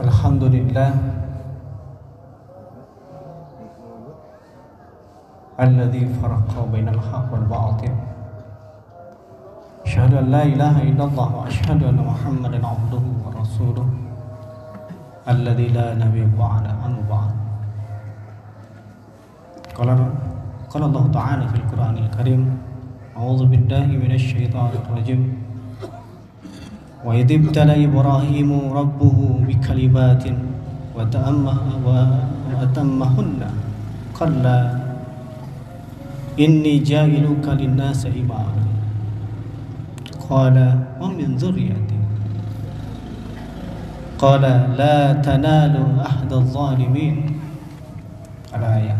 الحمد لله الذي فرق بين الحق والباطل. أشهد أن لا إله إلا الله وأشهد أن محمدا عبده ورسوله. الذي لا نبي بعد عنه بعد. قال قال الله تعالى في القرآن الكريم أعوذ بالله من الشيطان الرجيم. وإذ ابتلى إبراهيم ربه بكلمات وأتمهن قال إني جاعلك للناس إماما. قال ومن ذريتي قال لا تنال أحد الظالمين. الآية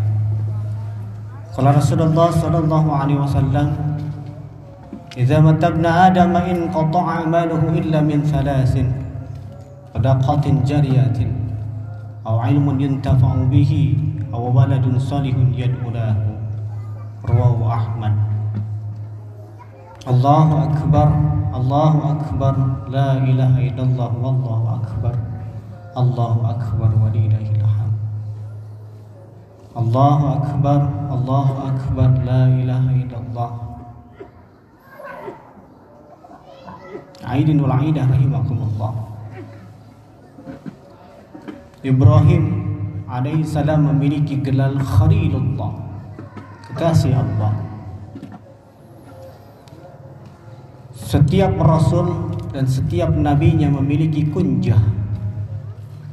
قال رسول الله صلى الله عليه وسلم إذا مات ابن آدم انقطع عمله إلا من ثلاث صدقة جارية أو علم ينتفع به أو ولد صالح يدعو له رواه أحمد الله أكبر Allahu Akbar La ilaha illallah Wallahu Akbar. Allahu Akbar walillahil hamd Allahu Akbar Allahu Akbar La ilaha illallah. Aidin wal Aidah rahimakumullah. Ibrahim alaihi salam memiliki gelar Khalilullah kekasih Allah. Setiap rasul dan setiap nabinya memiliki kunjah,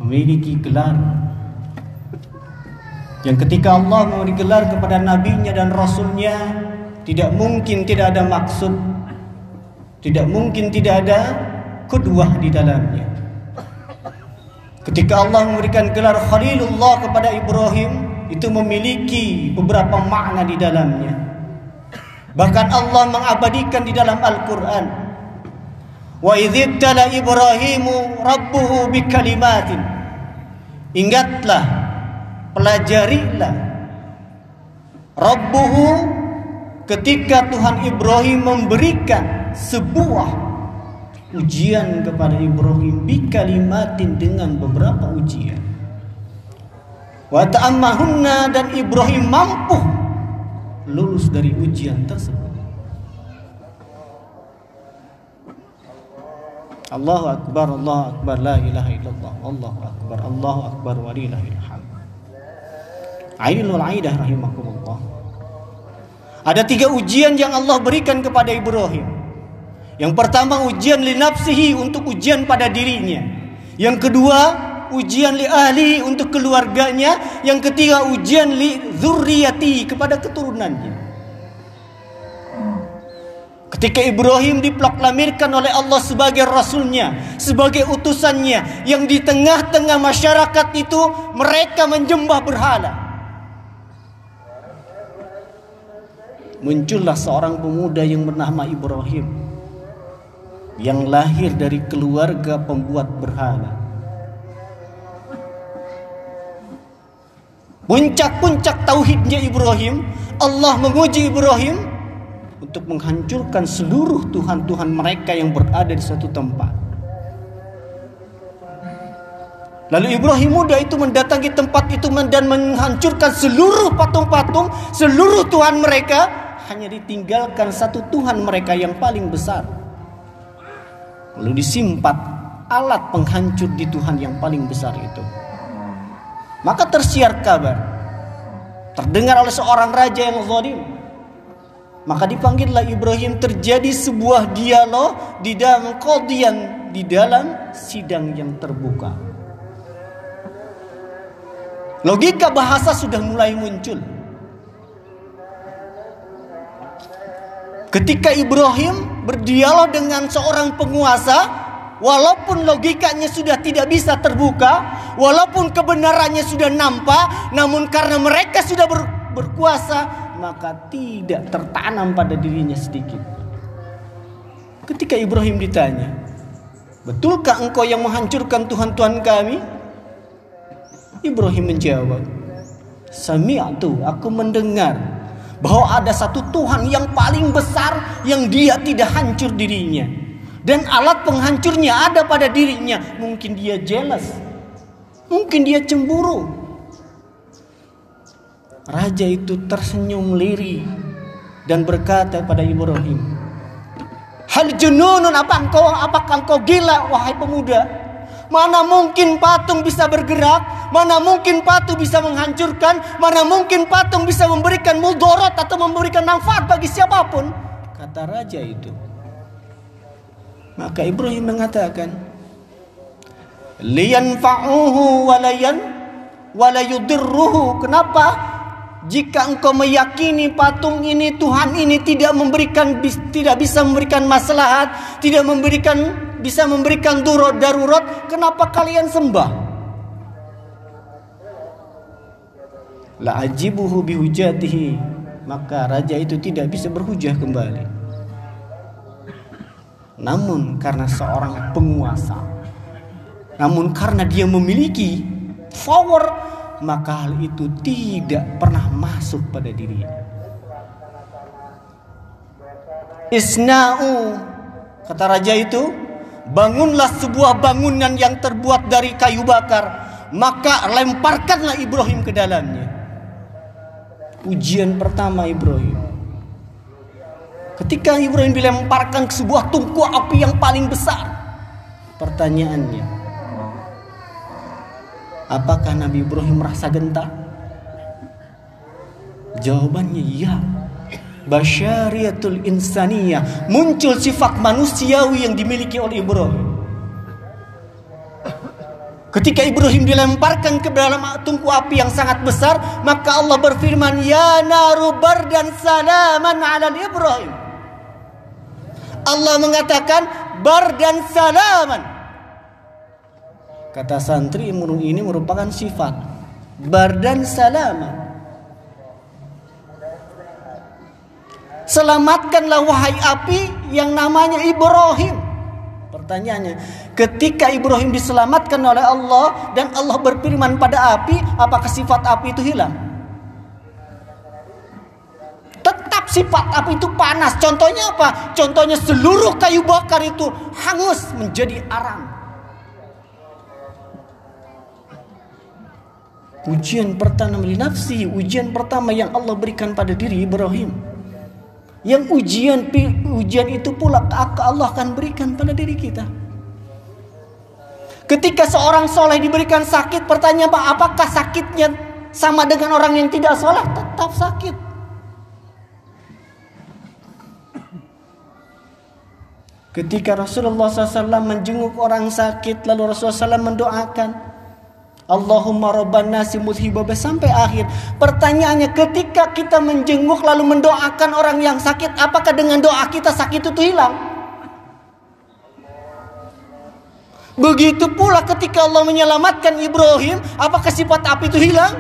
memiliki gelar. Yang ketika Allah memberi gelar kepada nabinya dan rasulnya, tidak mungkin tidak ada maksud tidak mungkin tidak ada kedua di dalamnya. Ketika Allah memberikan gelar Khalilullah kepada Ibrahim, itu memiliki beberapa makna di dalamnya. Bahkan Allah mengabadikan di dalam Al-Qur'an. Wa idzibtala Ibrahimu rabbuhu bikalimatin. Ingatlah, pelajarilah Rabbuhu ketika Tuhan Ibrahim memberikan sebuah ujian kepada Ibrahim bi kalimatin dengan beberapa ujian. Wa ta'ammahunna dan Ibrahim mampu lulus dari ujian tersebut. Allahu akbar Allahu akbar la ilaha illallah Allahu akbar Allahu akbar walillahil hamd. Ainul aidah rahimakumullah. Ada tiga ujian yang Allah berikan kepada Ibrahim. Yang pertama ujian li nafsihi untuk ujian pada dirinya. Yang kedua ujian li ahli untuk keluarganya. Yang ketiga ujian li zurriyati kepada keturunannya. Ketika Ibrahim diproklamirkan oleh Allah sebagai rasulnya, sebagai utusannya, yang di tengah-tengah masyarakat itu mereka menjembah berhala. Muncullah seorang pemuda yang bernama Ibrahim yang lahir dari keluarga pembuat berhala. Puncak-puncak tauhidnya Ibrahim, Allah menguji Ibrahim untuk menghancurkan seluruh tuhan-tuhan mereka yang berada di suatu tempat. Lalu Ibrahim muda itu mendatangi tempat itu dan menghancurkan seluruh patung-patung, seluruh tuhan mereka, hanya ditinggalkan satu Tuhan mereka yang paling besar. Lalu disimpat alat penghancur di Tuhan yang paling besar itu. Maka tersiar kabar. Terdengar oleh seorang raja yang zalim. Maka dipanggillah Ibrahim terjadi sebuah dialog di dalam kodian di dalam sidang yang terbuka. Logika bahasa sudah mulai muncul. Ketika Ibrahim berdialog dengan seorang penguasa, walaupun logikanya sudah tidak bisa terbuka, walaupun kebenarannya sudah nampak, namun karena mereka sudah ber, berkuasa, maka tidak tertanam pada dirinya sedikit. Ketika Ibrahim ditanya, "Betulkah engkau yang menghancurkan Tuhan-Tuhan kami?" Ibrahim menjawab, Sami'atu, aku mendengar bahwa ada satu Tuhan yang paling besar yang dia tidak hancur dirinya. Dan alat penghancurnya ada pada dirinya. Mungkin dia jealous. Mungkin dia cemburu. Raja itu tersenyum lirih dan berkata pada Ibrahim, Hal jununun apa engkau apakah engkau gila wahai pemuda? Mana mungkin patung bisa bergerak? Mana mungkin patung bisa menghancurkan? Mana mungkin patung bisa memberikan mudorot atau memberikan manfaat bagi siapa pun? Kata raja itu. Maka Ibrahim mengatakan, lian fa'uhu walayan walayudirruhu. Kenapa? Jika engkau meyakini patung ini Tuhan ini tidak memberikan tidak bisa memberikan maslahat, tidak memberikan bisa memberikan durut darurat, kenapa kalian sembah? La ajibuhu bihujatihi. Maka raja itu tidak bisa berhujah kembali. Namun karena seorang penguasa, namun karena dia memiliki power, maka hal itu tidak pernah masuk pada dirinya. Isna'u kata raja itu Bangunlah sebuah bangunan yang terbuat dari kayu bakar, maka lemparkanlah Ibrahim ke dalamnya. Ujian pertama Ibrahim. Ketika Ibrahim dilemparkan ke sebuah tungku api yang paling besar. Pertanyaannya, apakah Nabi Ibrahim merasa gentar? Jawabannya iya basyariatul insaniyah muncul sifat manusiawi yang dimiliki oleh Ibrahim Ketika Ibrahim dilemparkan ke dalam tungku api yang sangat besar, maka Allah berfirman, "Ya naru bardan salaman 'ala Ibrahim." Allah mengatakan, "Bar dan salaman." Kata santri ini merupakan sifat bar dan salaman. Selamatkanlah wahai api yang namanya Ibrahim. Pertanyaannya, ketika Ibrahim diselamatkan oleh Allah dan Allah berfirman pada api, apakah sifat api itu hilang? Sifat api itu panas. Contohnya apa? Contohnya seluruh kayu bakar itu hangus menjadi arang. Ujian pertama di nafsi, ujian pertama yang Allah berikan pada diri Ibrahim. Yang ujian ujian itu pula Allah akan berikan pada diri kita. Ketika seorang soleh diberikan sakit, pertanyaan Pak, apakah sakitnya sama dengan orang yang tidak soleh? Tetap sakit. Ketika Rasulullah SAW menjenguk orang sakit, lalu Rasulullah SAW mendoakan, Allahumma rabban nasi mudhibaba sampai akhir. Pertanyaannya ketika kita menjenguk lalu mendoakan orang yang sakit, apakah dengan doa kita sakit itu hilang? Begitu pula ketika Allah menyelamatkan Ibrahim, apakah sifat api itu hilang?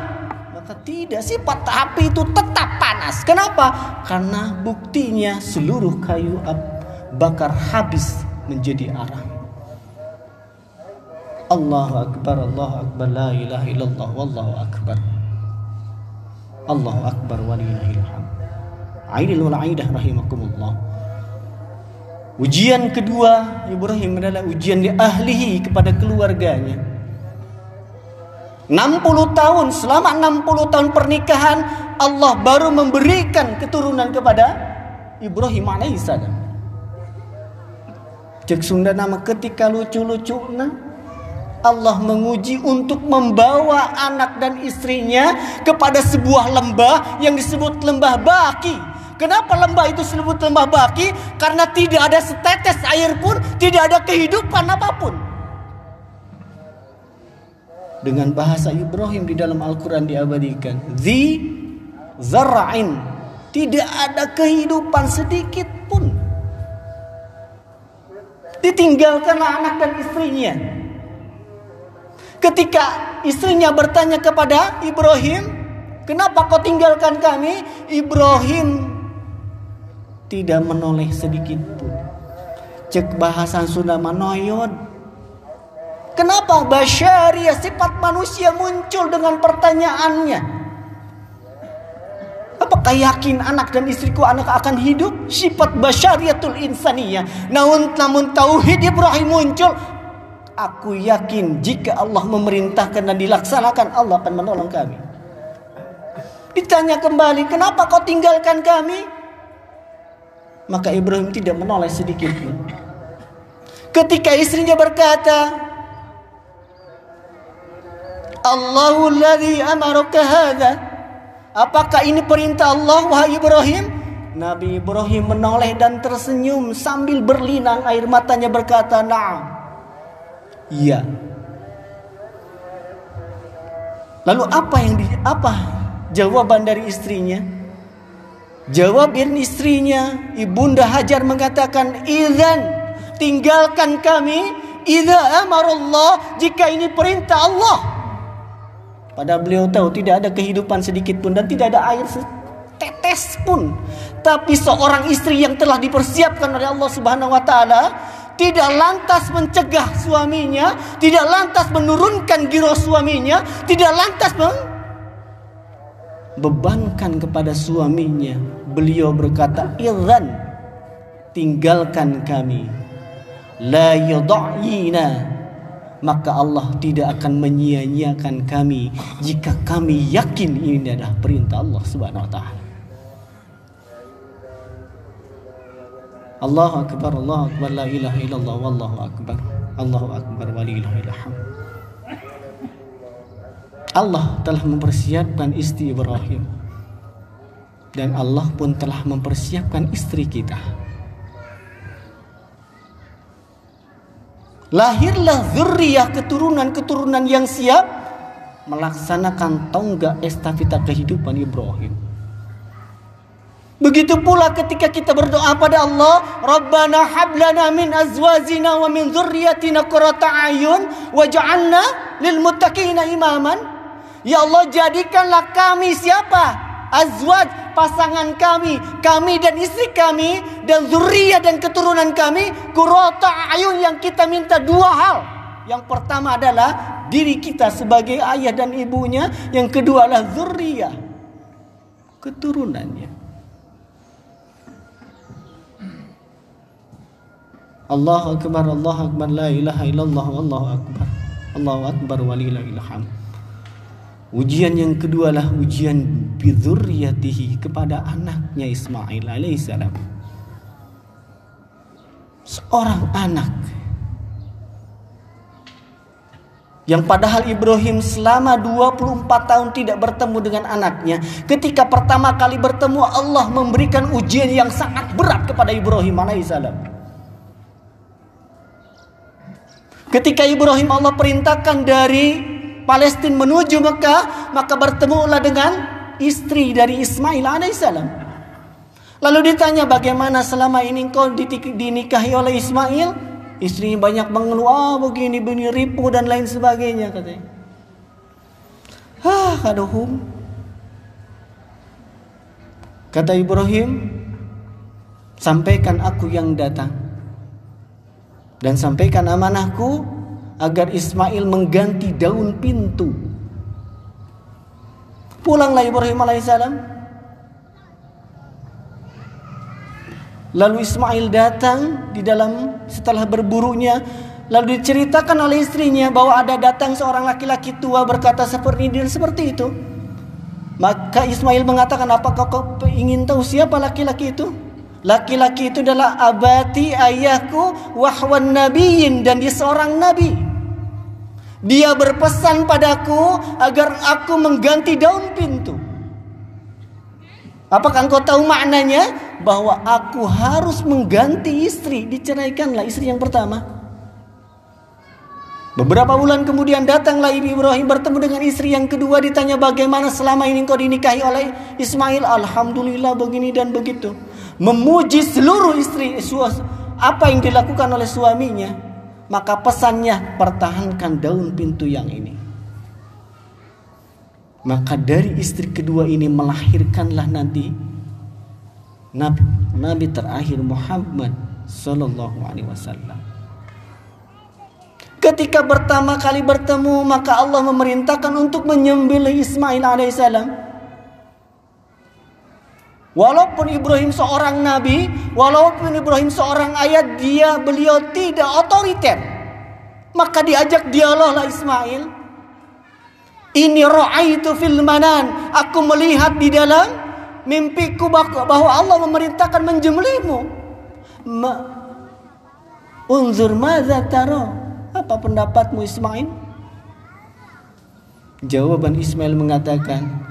Maka tidak, sifat api itu tetap panas. Kenapa? Karena buktinya seluruh kayu bakar habis menjadi arang. Allahu Akbar, Allahu Akbar, la ilaha illallah, wallahu Akbar. Allahu Akbar walillahil hamd. Aidil wal aidah rahimakumullah. Ujian kedua Ibrahim adalah ujian di ahlihi kepada keluarganya. 60 tahun, selama 60 tahun pernikahan Allah baru memberikan keturunan kepada Ibrahim alaihissalam. Cek Sunda nama ketika lucu-lucu Allah menguji untuk membawa anak dan istrinya kepada sebuah lembah yang disebut lembah Baki. Kenapa lembah itu disebut lembah Baki? Karena tidak ada setetes air pun, tidak ada kehidupan apa pun. Dengan bahasa Ibrahim di dalam Al-Quran diabadikan. Zi zara'in. Tidak ada kehidupan sedikit pun. Ditinggalkanlah anak dan istrinya Ketika istrinya bertanya kepada Ibrahim, "Kenapa kau tinggalkan kami?" Ibrahim tidak menoleh sedikit pun. Cek bahasan Sunda manoyod. Kenapa basyaria sifat manusia muncul dengan pertanyaannya? Apakah yakin anak dan istriku anak akan hidup? Sifat basyariatul insaniyah. Namun namun tauhid Ibrahim muncul. Aku yakin jika Allah memerintahkan dan dilaksanakan Allah akan menolong kami. Ditanya kembali, kenapa kau tinggalkan kami? Maka Ibrahim tidak menoleh sedikit pun. Ketika istrinya berkata, Allahu ladzi amaraka hadza. Apakah ini perintah Allah wahai Ibrahim? Nabi Ibrahim menoleh dan tersenyum sambil berlinang air matanya berkata, "Na'am." Iya. Lalu apa yang di, apa jawaban dari istrinya? Jawab istrinya, Ibunda Hajar mengatakan, "Idzan, tinggalkan kami idza amarallah jika ini perintah Allah." Padahal beliau tahu tidak ada kehidupan sedikit pun dan tidak ada air tetes pun. Tapi seorang istri yang telah dipersiapkan oleh Allah Subhanahu wa taala tidak lantas mencegah suaminya, tidak lantas menurunkan giro suaminya, tidak lantas bebankan kepada suaminya. Beliau berkata, "Idzan, tinggalkan kami. La yudhina maka Allah tidak akan menyia-nyiakan kami jika kami yakin ini adalah perintah Allah Subhanahu wa taala. Allahu akbar Allahu akbar la ilaha illallah wallahu akbar. Allahu akbar walillahil Allah telah mempersiapkan istri Ibrahim dan Allah pun telah mempersiapkan istri kita. Lahirlah zuriyah keturunan-keturunan yang siap melaksanakan tonggak estafeta kehidupan Ibrahim. Begitu pula ketika kita berdoa pada Allah, Rabbana hablana min azwajina wa min dzurriyyatina qurrata ayun waj'alna lil muttaqina imaman. Ya Allah jadikanlah kami siapa? Azwaj pasangan kami, kami dan istri kami dan zuriyah dan keturunan kami kurota ayun yang kita minta dua hal. Yang pertama adalah diri kita sebagai ayah dan ibunya, yang kedua adalah zuriyah keturunannya. Allahu akbar Allahu akbar la ilaha illallah Allahu akbar Allahu akbar walillahil hamd Ujian yang kedua adalah ujian bidhurriyatihi kepada anaknya Ismail alaihissalam. Seorang anak yang padahal Ibrahim selama 24 tahun tidak bertemu dengan anaknya. Ketika pertama kali bertemu Allah memberikan ujian yang sangat berat kepada Ibrahim alaihissalam. Ketika Ibrahim Allah perintahkan dari Palestina menuju Mekah, maka bertemulah dengan istri dari Ismail alaihissalam. Lalu ditanya bagaimana selama ini kau dinikahi oleh Ismail? Istri banyak mengeluh, ah begini, begini, ripu dan lain sebagainya katanya. Ah, kaduhum. Kata Ibrahim, sampaikan aku yang datang. Dan sampaikan amanahku agar Ismail mengganti daun pintu. Pulanglah Ibrahim alaihissalam. Lalu Ismail datang di dalam setelah berburunya lalu diceritakan oleh istrinya bahwa ada datang seorang laki-laki tua berkata seperti ini dan seperti itu. Maka Ismail mengatakan, apakah kau ingin tahu siapa laki-laki itu? Laki-laki itu adalah abati ayahku wahwan nabiyin dan dia seorang nabi. Dia berpesan padaku agar aku mengganti daun pintu. Apakah engkau tahu maknanya? Bahwa aku harus mengganti istri. Diceraikanlah istri yang pertama. Beberapa bulan kemudian datanglah Ibu Ibrahim bertemu dengan istri yang kedua ditanya bagaimana selama ini engkau dinikahi oleh Ismail. Alhamdulillah begini dan begitu. Memuji seluruh istri apa yang dilakukan oleh suaminya. Maka pesannya pertahankan daun pintu yang ini. Maka dari istri kedua ini melahirkanlah nanti Nabi, Nabi terakhir Muhammad Sallallahu Alaihi Wasallam. ketika pertama kali bertemu maka Allah memerintahkan untuk menyembelih Ismail alaihissalam. Walaupun Ibrahim seorang nabi, walaupun Ibrahim seorang ayat, dia beliau tidak otoriter. Maka diajak dialog lah Ismail. Ini itu fil manan. Aku melihat di dalam mimpiku bahwa Allah memerintahkan menjembelihmu. Ma Unzur madza taro. Apa pendapatmu Ismail? Jawaban Ismail mengatakan,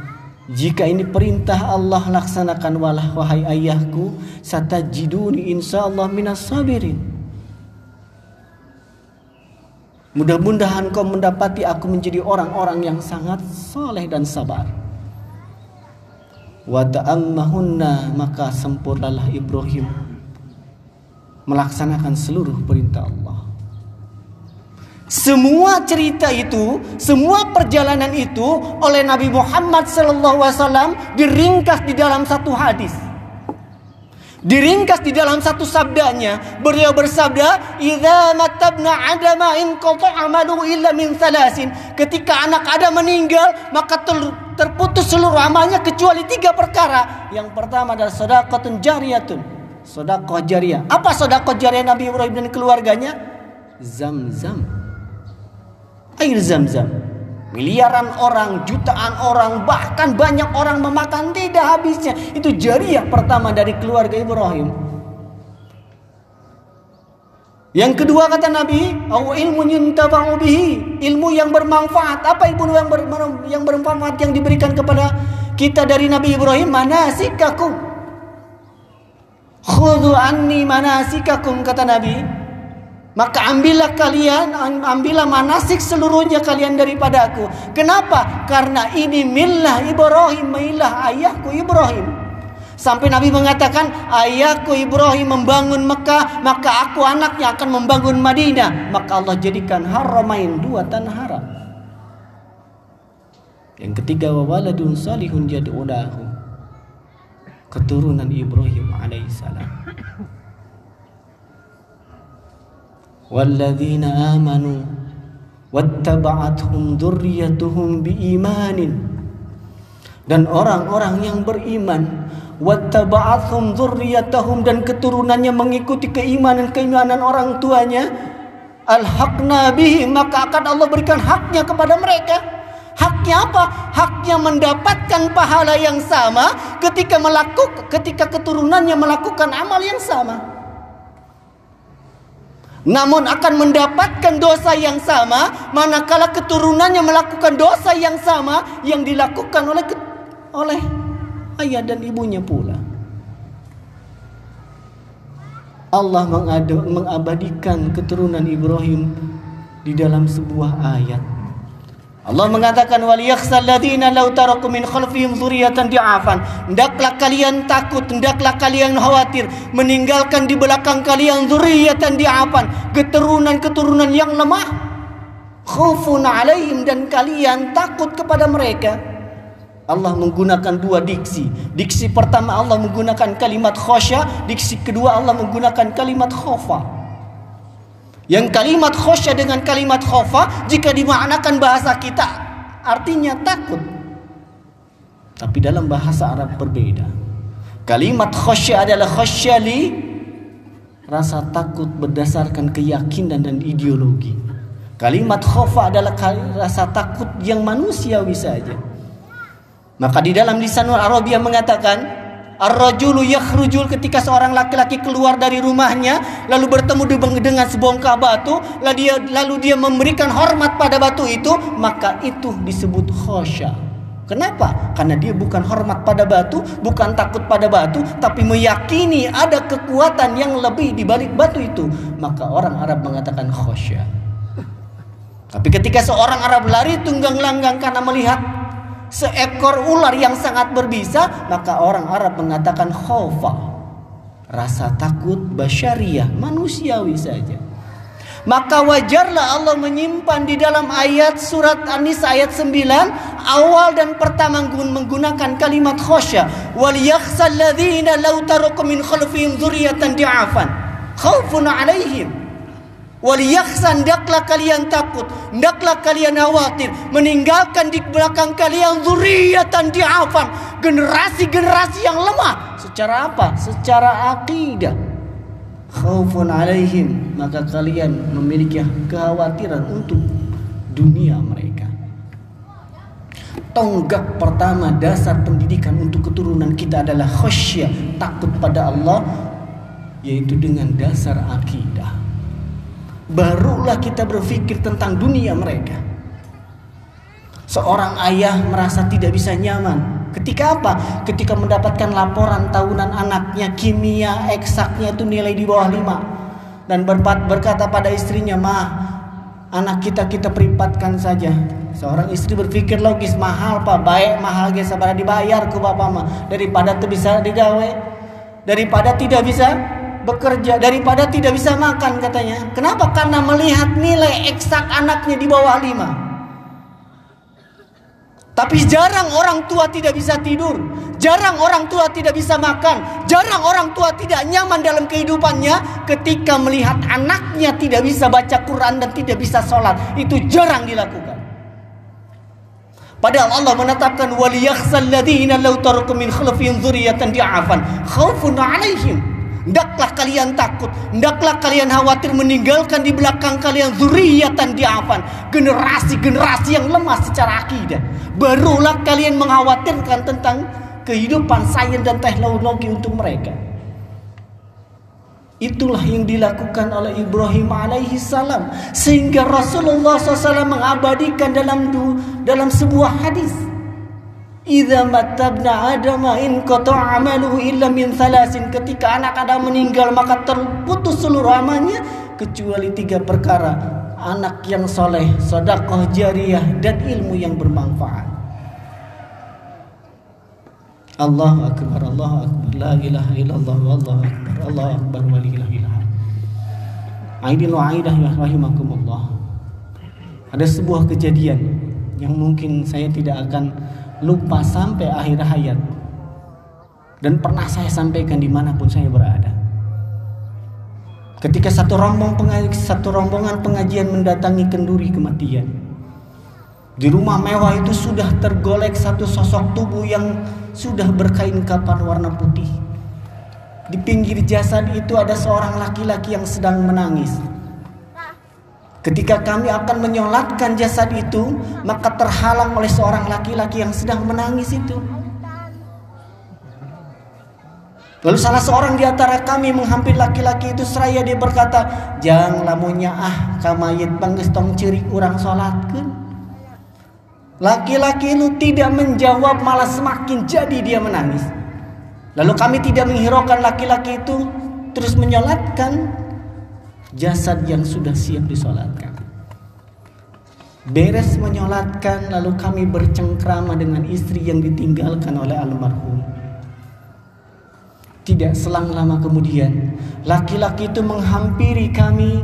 jika ini perintah Allah laksanakan walah wahai ayahku, satajiduni insyaallah minas sabirin. Mudah-mudahan kau mendapati aku menjadi orang-orang yang sangat soleh dan sabar. Wa ta'ammahunna maka sempurnalah Ibrahim melaksanakan seluruh perintah Allah. Semua cerita itu, semua perjalanan itu oleh Nabi Muhammad SAW diringkas di dalam satu hadis. Diringkas di dalam satu sabdanya, beliau bersabda, "Idza matabna adama in amalu illa min thalasin." Ketika anak Adam meninggal, maka terputus seluruh amalnya kecuali tiga perkara. Yang pertama adalah sedekahun jariyatun. Sedekah jariyah. Apa sedekah jariyah Nabi Ibrahim dan keluarganya? Zam-zam air zam-zam. Miliaran orang, jutaan orang, bahkan banyak orang memakan tidak habisnya. Itu jariah pertama dari keluarga Ibrahim. Yang kedua kata Nabi, "Au ilmu bihi." Ilmu yang bermanfaat. Apa ilmu yang, ber, yang bermanfaat yang diberikan kepada kita dari Nabi Ibrahim? Manasikakum. Khudhu anni manasikakum kata Nabi. Maka ambillah kalian, ambillah manasik seluruhnya kalian daripada aku. Kenapa? Karena ini milah Ibrahim, milah ayahku Ibrahim. Sampai Nabi mengatakan, ayahku Ibrahim membangun Mekah, maka aku anaknya akan membangun Madinah. Maka Allah jadikan haramain dua tanah haram. Yang ketiga, wawaladun salihun jad'ulahu. Keturunan Ibrahim alaihissalam. والذين آمنوا واتبعتهم ذريتهم بإيمان dan orang-orang yang beriman wattaba'athum dzurriyyatahum dan keturunannya mengikuti keimanan-keimanan orang tuanya alhaqna bihi maka akan Allah berikan haknya kepada mereka haknya apa haknya mendapatkan pahala yang sama ketika melakukan ketika keturunannya melakukan amal yang sama namun akan mendapatkan dosa yang sama manakala keturunannya melakukan dosa yang sama yang dilakukan oleh oleh ayah dan ibunya pula. Allah mengabadikan keturunan Ibrahim di dalam sebuah ayat Allah mengatakan wal ladzina law taraku min khalfihim dzurriyyatan di'afan. Hendaklah kalian takut, hendaklah kalian khawatir meninggalkan di belakang kalian dzurriyyatan di'afan, keturunan-keturunan yang lemah. Khaufun alaihim dan kalian takut kepada mereka. Allah menggunakan dua diksi. Diksi pertama Allah menggunakan kalimat khosya, diksi kedua Allah menggunakan kalimat khofa. Yang kalimat khosya dengan kalimat khofa jika dimaknakan bahasa kita artinya takut. Tapi dalam bahasa Arab berbeda. Kalimat khosya adalah khosya li rasa takut berdasarkan keyakinan dan ideologi. Kalimat khofa adalah rasa takut yang manusiawi saja. Maka di dalam lisanul Arabia mengatakan Ar-rajulu yakhrujul ketika seorang laki-laki keluar dari rumahnya lalu bertemu dengan sebongkah batu lalu dia lalu dia memberikan hormat pada batu itu maka itu disebut khosya. Kenapa? Karena dia bukan hormat pada batu, bukan takut pada batu, tapi meyakini ada kekuatan yang lebih di balik batu itu. Maka orang Arab mengatakan khosya. Tapi ketika seorang Arab lari tunggang langgang karena melihat seekor ular yang sangat berbisa, maka orang Arab mengatakan khaufa. Rasa takut basyariah, manusiawi saja. Maka wajarlah Allah menyimpan di dalam ayat surat An-Nisa ayat 9 awal dan pertama menggunakan kalimat khosya wal yakhsal ladzina law taraku min khalfihim dzurriyyatan di'afan khaufun 'alaihim Waliyakhsan hendaklah kalian takut, hendaklah kalian khawatir, meninggalkan di belakang kalian zuriatan di'afan, generasi-generasi yang lemah. Secara apa? Secara akidah. Khaufun alaihim, maka kalian memiliki kekhawatiran untuk dunia mereka. Tonggak pertama dasar pendidikan untuk keturunan kita adalah khasyah, takut pada Allah, yaitu dengan dasar akidah barulah kita berpikir tentang dunia mereka. Seorang ayah merasa tidak bisa nyaman. Ketika apa? Ketika mendapatkan laporan tahunan anaknya kimia eksaknya itu nilai di bawah 5 dan berkata pada istrinya, "Ma, anak kita kita peripatkan saja." Seorang istri berpikir logis, mahal pak, baik mahal ge sabar dibayar ke bapak mah daripada tuh bisa digawe, daripada tidak bisa bekerja daripada tidak bisa makan katanya. Kenapa? Karena melihat nilai eksak anaknya di bawah lima. Tapi jarang orang tua tidak bisa tidur. Jarang orang tua tidak bisa makan. Jarang orang tua tidak nyaman dalam kehidupannya ketika melihat anaknya tidak bisa baca Quran dan tidak bisa sholat. Itu jarang dilakukan. Padahal Allah menetapkan waliyakhsal ladzina law taraku min khalfihim dzurriyyatan di'afan khaufun 'alaihim Hendaklah kalian takut, hendaklah kalian khawatir meninggalkan di belakang kalian zuriatan diafan, generasi-generasi yang lemah secara akidah. Barulah kalian mengkhawatirkan tentang kehidupan sains dan teknologi untuk mereka. Itulah yang dilakukan oleh Ibrahim alaihi salam sehingga Rasulullah SAW mengabadikan dalam dalam sebuah hadis Idza matabna Adam in qata'a amaluhu illa min thalasin. Ketika anak Adam meninggal maka terputus seluruh amalnya kecuali tiga perkara. Anak yang soleh, sedekah jariyah dan ilmu yang bermanfaat. Allah akbar, Allah akbar, la ilaha illallah, Allah akbar, Allah akbar, wa la ilaha illallah. Aidin wa aidah ya rahimakumullah. Ada sebuah kejadian yang mungkin saya tidak akan lupa sampai akhir hayat dan pernah saya sampaikan di mana pun saya berada. Ketika satu rombong satu rombongan pengajian mendatangi kenduri kematian, di rumah mewah itu sudah tergolek satu sosok tubuh yang sudah berkain kapan warna putih. Di pinggir jasad itu ada seorang laki-laki yang sedang menangis. Ketika kami akan menyolatkan jasad itu, maka terhalang oleh seorang laki-laki yang sedang menangis itu. Lalu salah seorang di antara kami menghampiri laki-laki itu seraya dia berkata, "Jangan lamunya ah kamayit bangges tong ciri orang salatkeun." Laki-laki itu tidak menjawab malah semakin jadi dia menangis. Lalu kami tidak menghiraukan laki-laki itu terus menyolatkan jasad yang sudah siap disolatkan. Beres menyolatkan lalu kami bercengkrama dengan istri yang ditinggalkan oleh almarhum. Tidak selang lama kemudian, laki-laki itu menghampiri kami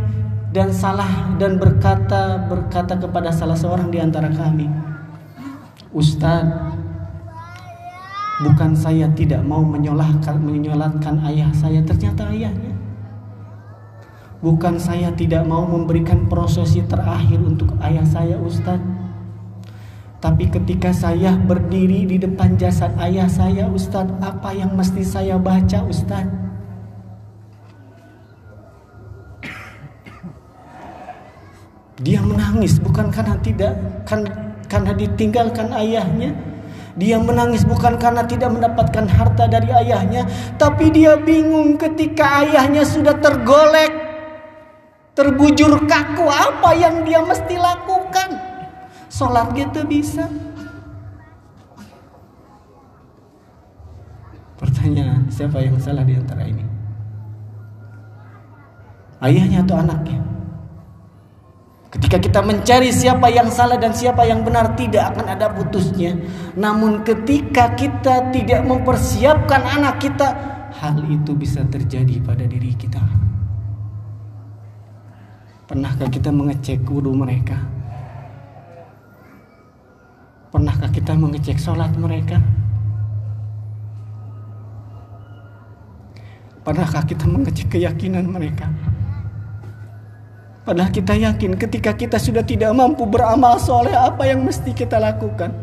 dan salah dan berkata berkata kepada salah seorang di antara kami, Ustadz, bukan saya tidak mau menyolatkan menyolatkan ayah saya, ternyata ayahnya. Bukan saya tidak mau memberikan prosesi terakhir untuk ayah saya Ustadz. Tapi ketika saya berdiri di depan jasad ayah saya Ustadz Apa yang mesti saya baca Ustadz? Dia menangis bukan karena tidak kan, Karena ditinggalkan ayahnya. Dia menangis bukan karena tidak mendapatkan harta dari ayahnya, tapi dia bingung ketika ayahnya sudah tergolek terbujur kaku apa yang dia mesti lakukan sholat gitu bisa pertanyaan siapa yang salah di antara ini ayahnya atau anaknya Ketika kita mencari siapa yang salah dan siapa yang benar tidak akan ada putusnya. Namun ketika kita tidak mempersiapkan anak kita, hal itu bisa terjadi pada diri kita. Pernahkah kita mengecek wudhu mereka? Pernahkah kita mengecek sholat mereka? Pernahkah kita mengecek keyakinan mereka? Padahal kita yakin ketika kita sudah tidak mampu beramal soleh apa yang mesti kita lakukan?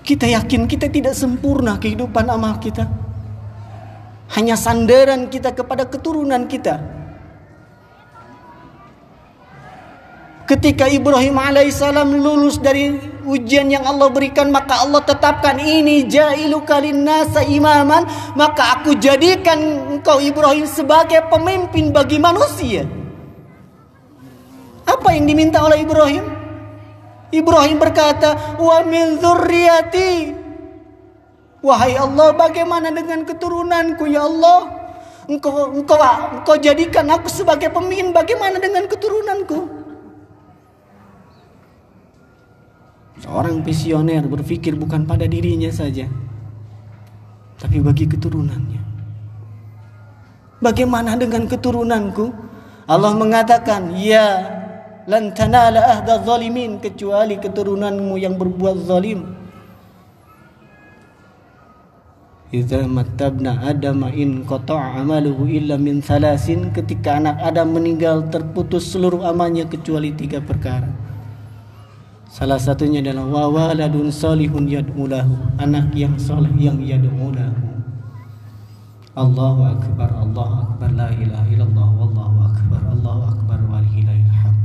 Kita yakin kita tidak sempurna kehidupan amal kita. Hanya sandaran kita kepada keturunan kita. Ketika Ibrahim alaihissalam lulus dari ujian yang Allah berikan maka Allah tetapkan ini jailu nasa imaman maka aku jadikan engkau Ibrahim sebagai pemimpin bagi manusia. Apa yang diminta oleh Ibrahim? Ibrahim berkata, "Wa min dzurriyyati." Wahai Allah, bagaimana dengan keturunanku ya Allah? Engkau engkau engkau jadikan aku sebagai pemimpin, bagaimana dengan keturunanku? Seorang visioner berpikir bukan pada dirinya saja, tapi bagi keturunannya. Bagaimana dengan keturunanku? Allah mengatakan, "Ya, lan tanala ahda zalimin kecuali keturunanmu yang berbuat zalim." Idza mattabna Adam in qata'a amaluhu illa min salasin ketika anak Adam meninggal terputus seluruh amalnya kecuali tiga perkara. Salah satunya adalah wawaladun salihun yad'ulahu, anak yang soleh yang yad'ulahu. Allahu akbar, Allahu akbar, la ilaha illallah, wallahu akbar, Allahu akbar, walillahil hamd.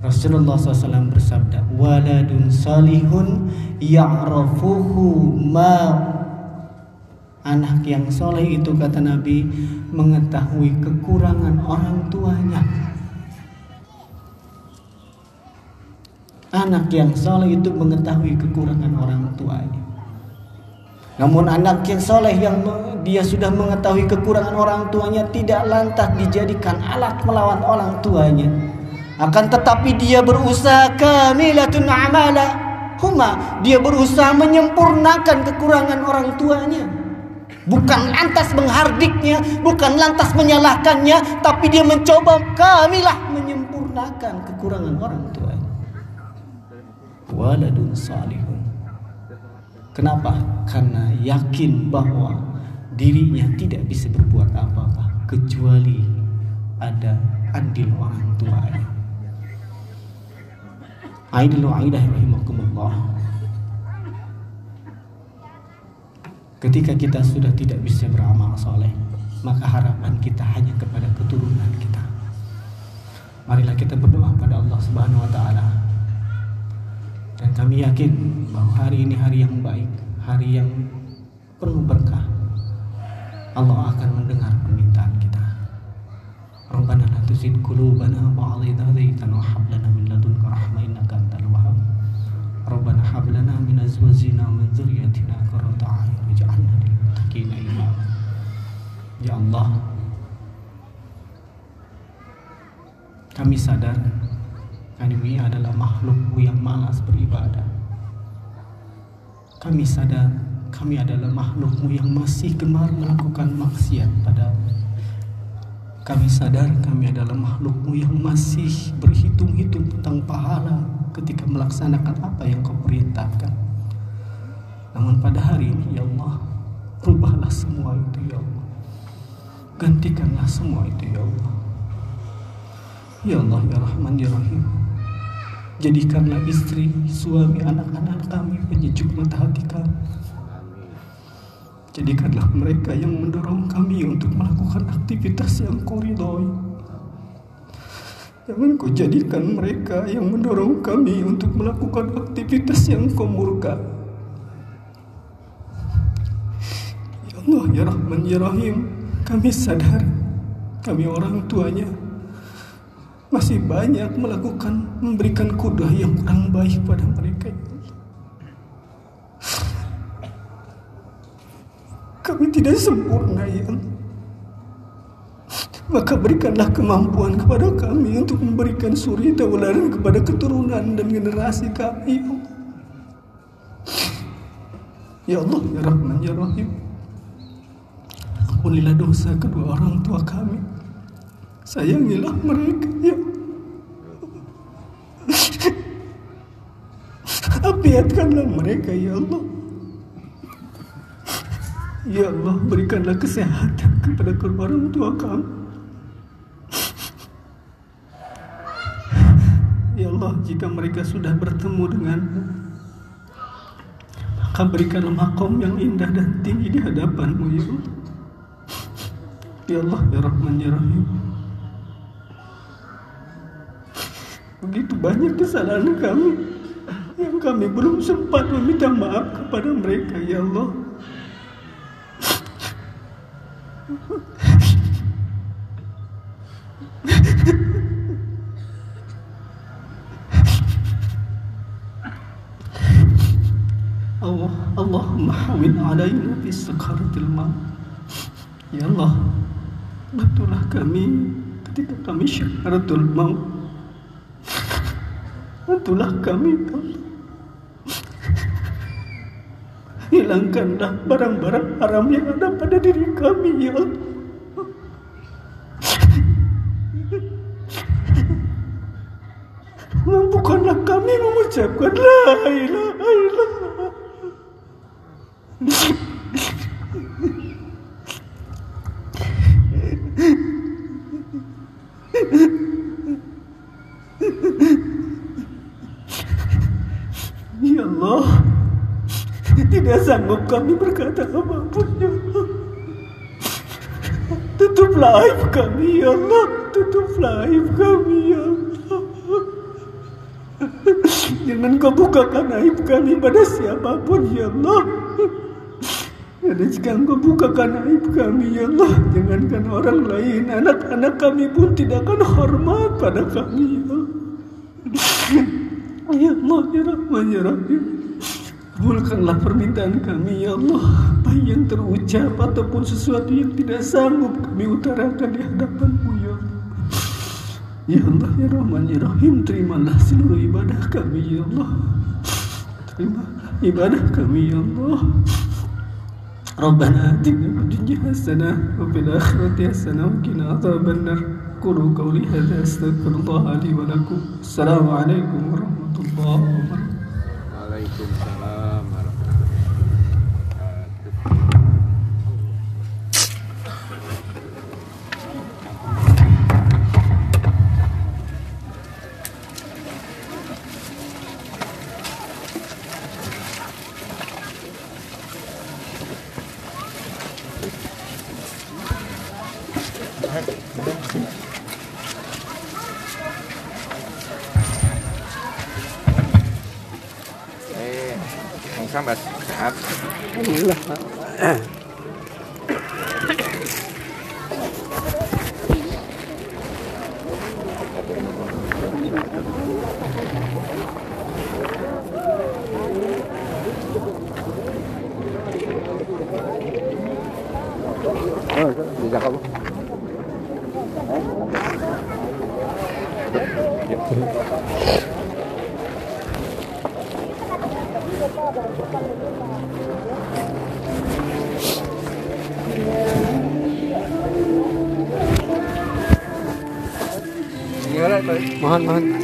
Rasulullah SAW bersabda, waladun salihun ya'rafuhu ma Anak yang soleh itu kata Nabi mengetahui kekurangan orang tuanya Anak yang soleh itu mengetahui kekurangan orang tuanya. Namun anak yang soleh yang dia sudah mengetahui kekurangan orang tuanya tidak lantas dijadikan alat melawan orang tuanya. Akan tetapi dia berusaha kamilatun amala huma. Dia berusaha menyempurnakan kekurangan orang tuanya. Bukan lantas menghardiknya, bukan lantas menyalahkannya, tapi dia mencoba kamilah menyempurnakan kekurangan orang tua waladun salihun. Kenapa? Karena yakin bahwa dirinya tidak bisa berbuat apa-apa kecuali ada andil orang tuanya. Aidil aidah rahimakumullah. Ketika kita sudah tidak bisa beramal soleh, maka harapan kita hanya kepada keturunan kita. Marilah kita berdoa pada Allah Subhanahu wa taala dan kami yakin bahwa hari ini hari yang baik, hari yang penuh berkah. Allah akan mendengar permintaan kita. Rabbana la tuzigh qulubana wa min ladunka. Rabbana hab lana min azwajina wa min dhurriyyatina qurrata a'yun waj'alna lil muttaqina imama. Ya Allah, kami sadar kami adalah makhluk yang malas beribadah. Kami sadar kami adalah makhlukmu yang masih gemar melakukan maksiat padamu. Kami sadar kami adalah makhlukmu yang masih berhitung-hitung tentang pahala ketika melaksanakan apa yang kau perintahkan. Namun pada hari ini ya Allah, rubahlah semua itu ya Allah. Gantikanlah semua itu ya Allah. Ya Allah ya Rahman ya Rahim. Jadikanlah istri, suami, anak-anak kami penyejuk mata hati kami. Jadikanlah mereka yang mendorong kami untuk melakukan aktivitas yang kau ridhoi. Jangan kau jadikan mereka yang mendorong kami untuk melakukan aktivitas yang kau murka. Ya Allah, Ya Rahman, Ya Rahim, kami sadar kami orang tuanya masih banyak melakukan memberikan kudah yang kurang baik pada mereka. Kami tidak sempurna ya Maka berikanlah kemampuan kepada kami untuk memberikan suri tauladan kepada keturunan dan generasi kami. Ya Allah, ya Rahman, ya Rahim. Ampunilah dosa kedua orang tua kami. Sayangilah mereka, ya Apiatkanlah mereka ya Allah Ya Allah berikanlah kesehatan kepada kedua orang tua kami Ya Allah jika mereka sudah bertemu dengan maka berikanlah makom yang indah dan tinggi di hadapanmu ya Allah. Ya Allah ya Rahman ya Rahim. Begitu banyak kesalahan kami yang kami belum sempat meminta maaf kepada mereka ya Allah. Allah Allahumma hawin alaina fi sakaratil maut. Ya Allah, betullah kami ketika kami syakaratul maut Bantulah kami Allah. Hilangkanlah barang-barang haram yang ada pada diri kami ya Allah. Mampukanlah kami mengucapkan la ilaha illallah. Tidak sanggup kami berkata apa pun ya Allah. Tutuplah aib kami ya Allah. Tutuplah aib kami ya Allah. Jangan kau bukakan aib kami pada siapa pun ya Allah. Dan jika engkau bukakan aib kami ya Allah Jangankan orang lain Anak-anak kami pun tidak akan hormat pada kami ya Allah Ya Allah ya Rahman ya Rahim Kabulkanlah permintaan kami ya Allah. Baik yang terucap ataupun sesuatu yang tidak sanggup kami utarakan di hadapanmu ya Allah. Ya Allah ya Rahman ya Rahim Terimalah seluruh ibadah kami ya Allah. Terimalah ibadah kami ya Allah. Rabbana atina fid dunya hasanah wa fil akhirati hasanah wa qina adzaban nar qulu qawli hadza astaghfirullah li wa lakum. Assalamualaikum warahmatullahi wabarakatuh Không sao mà sạp. 我我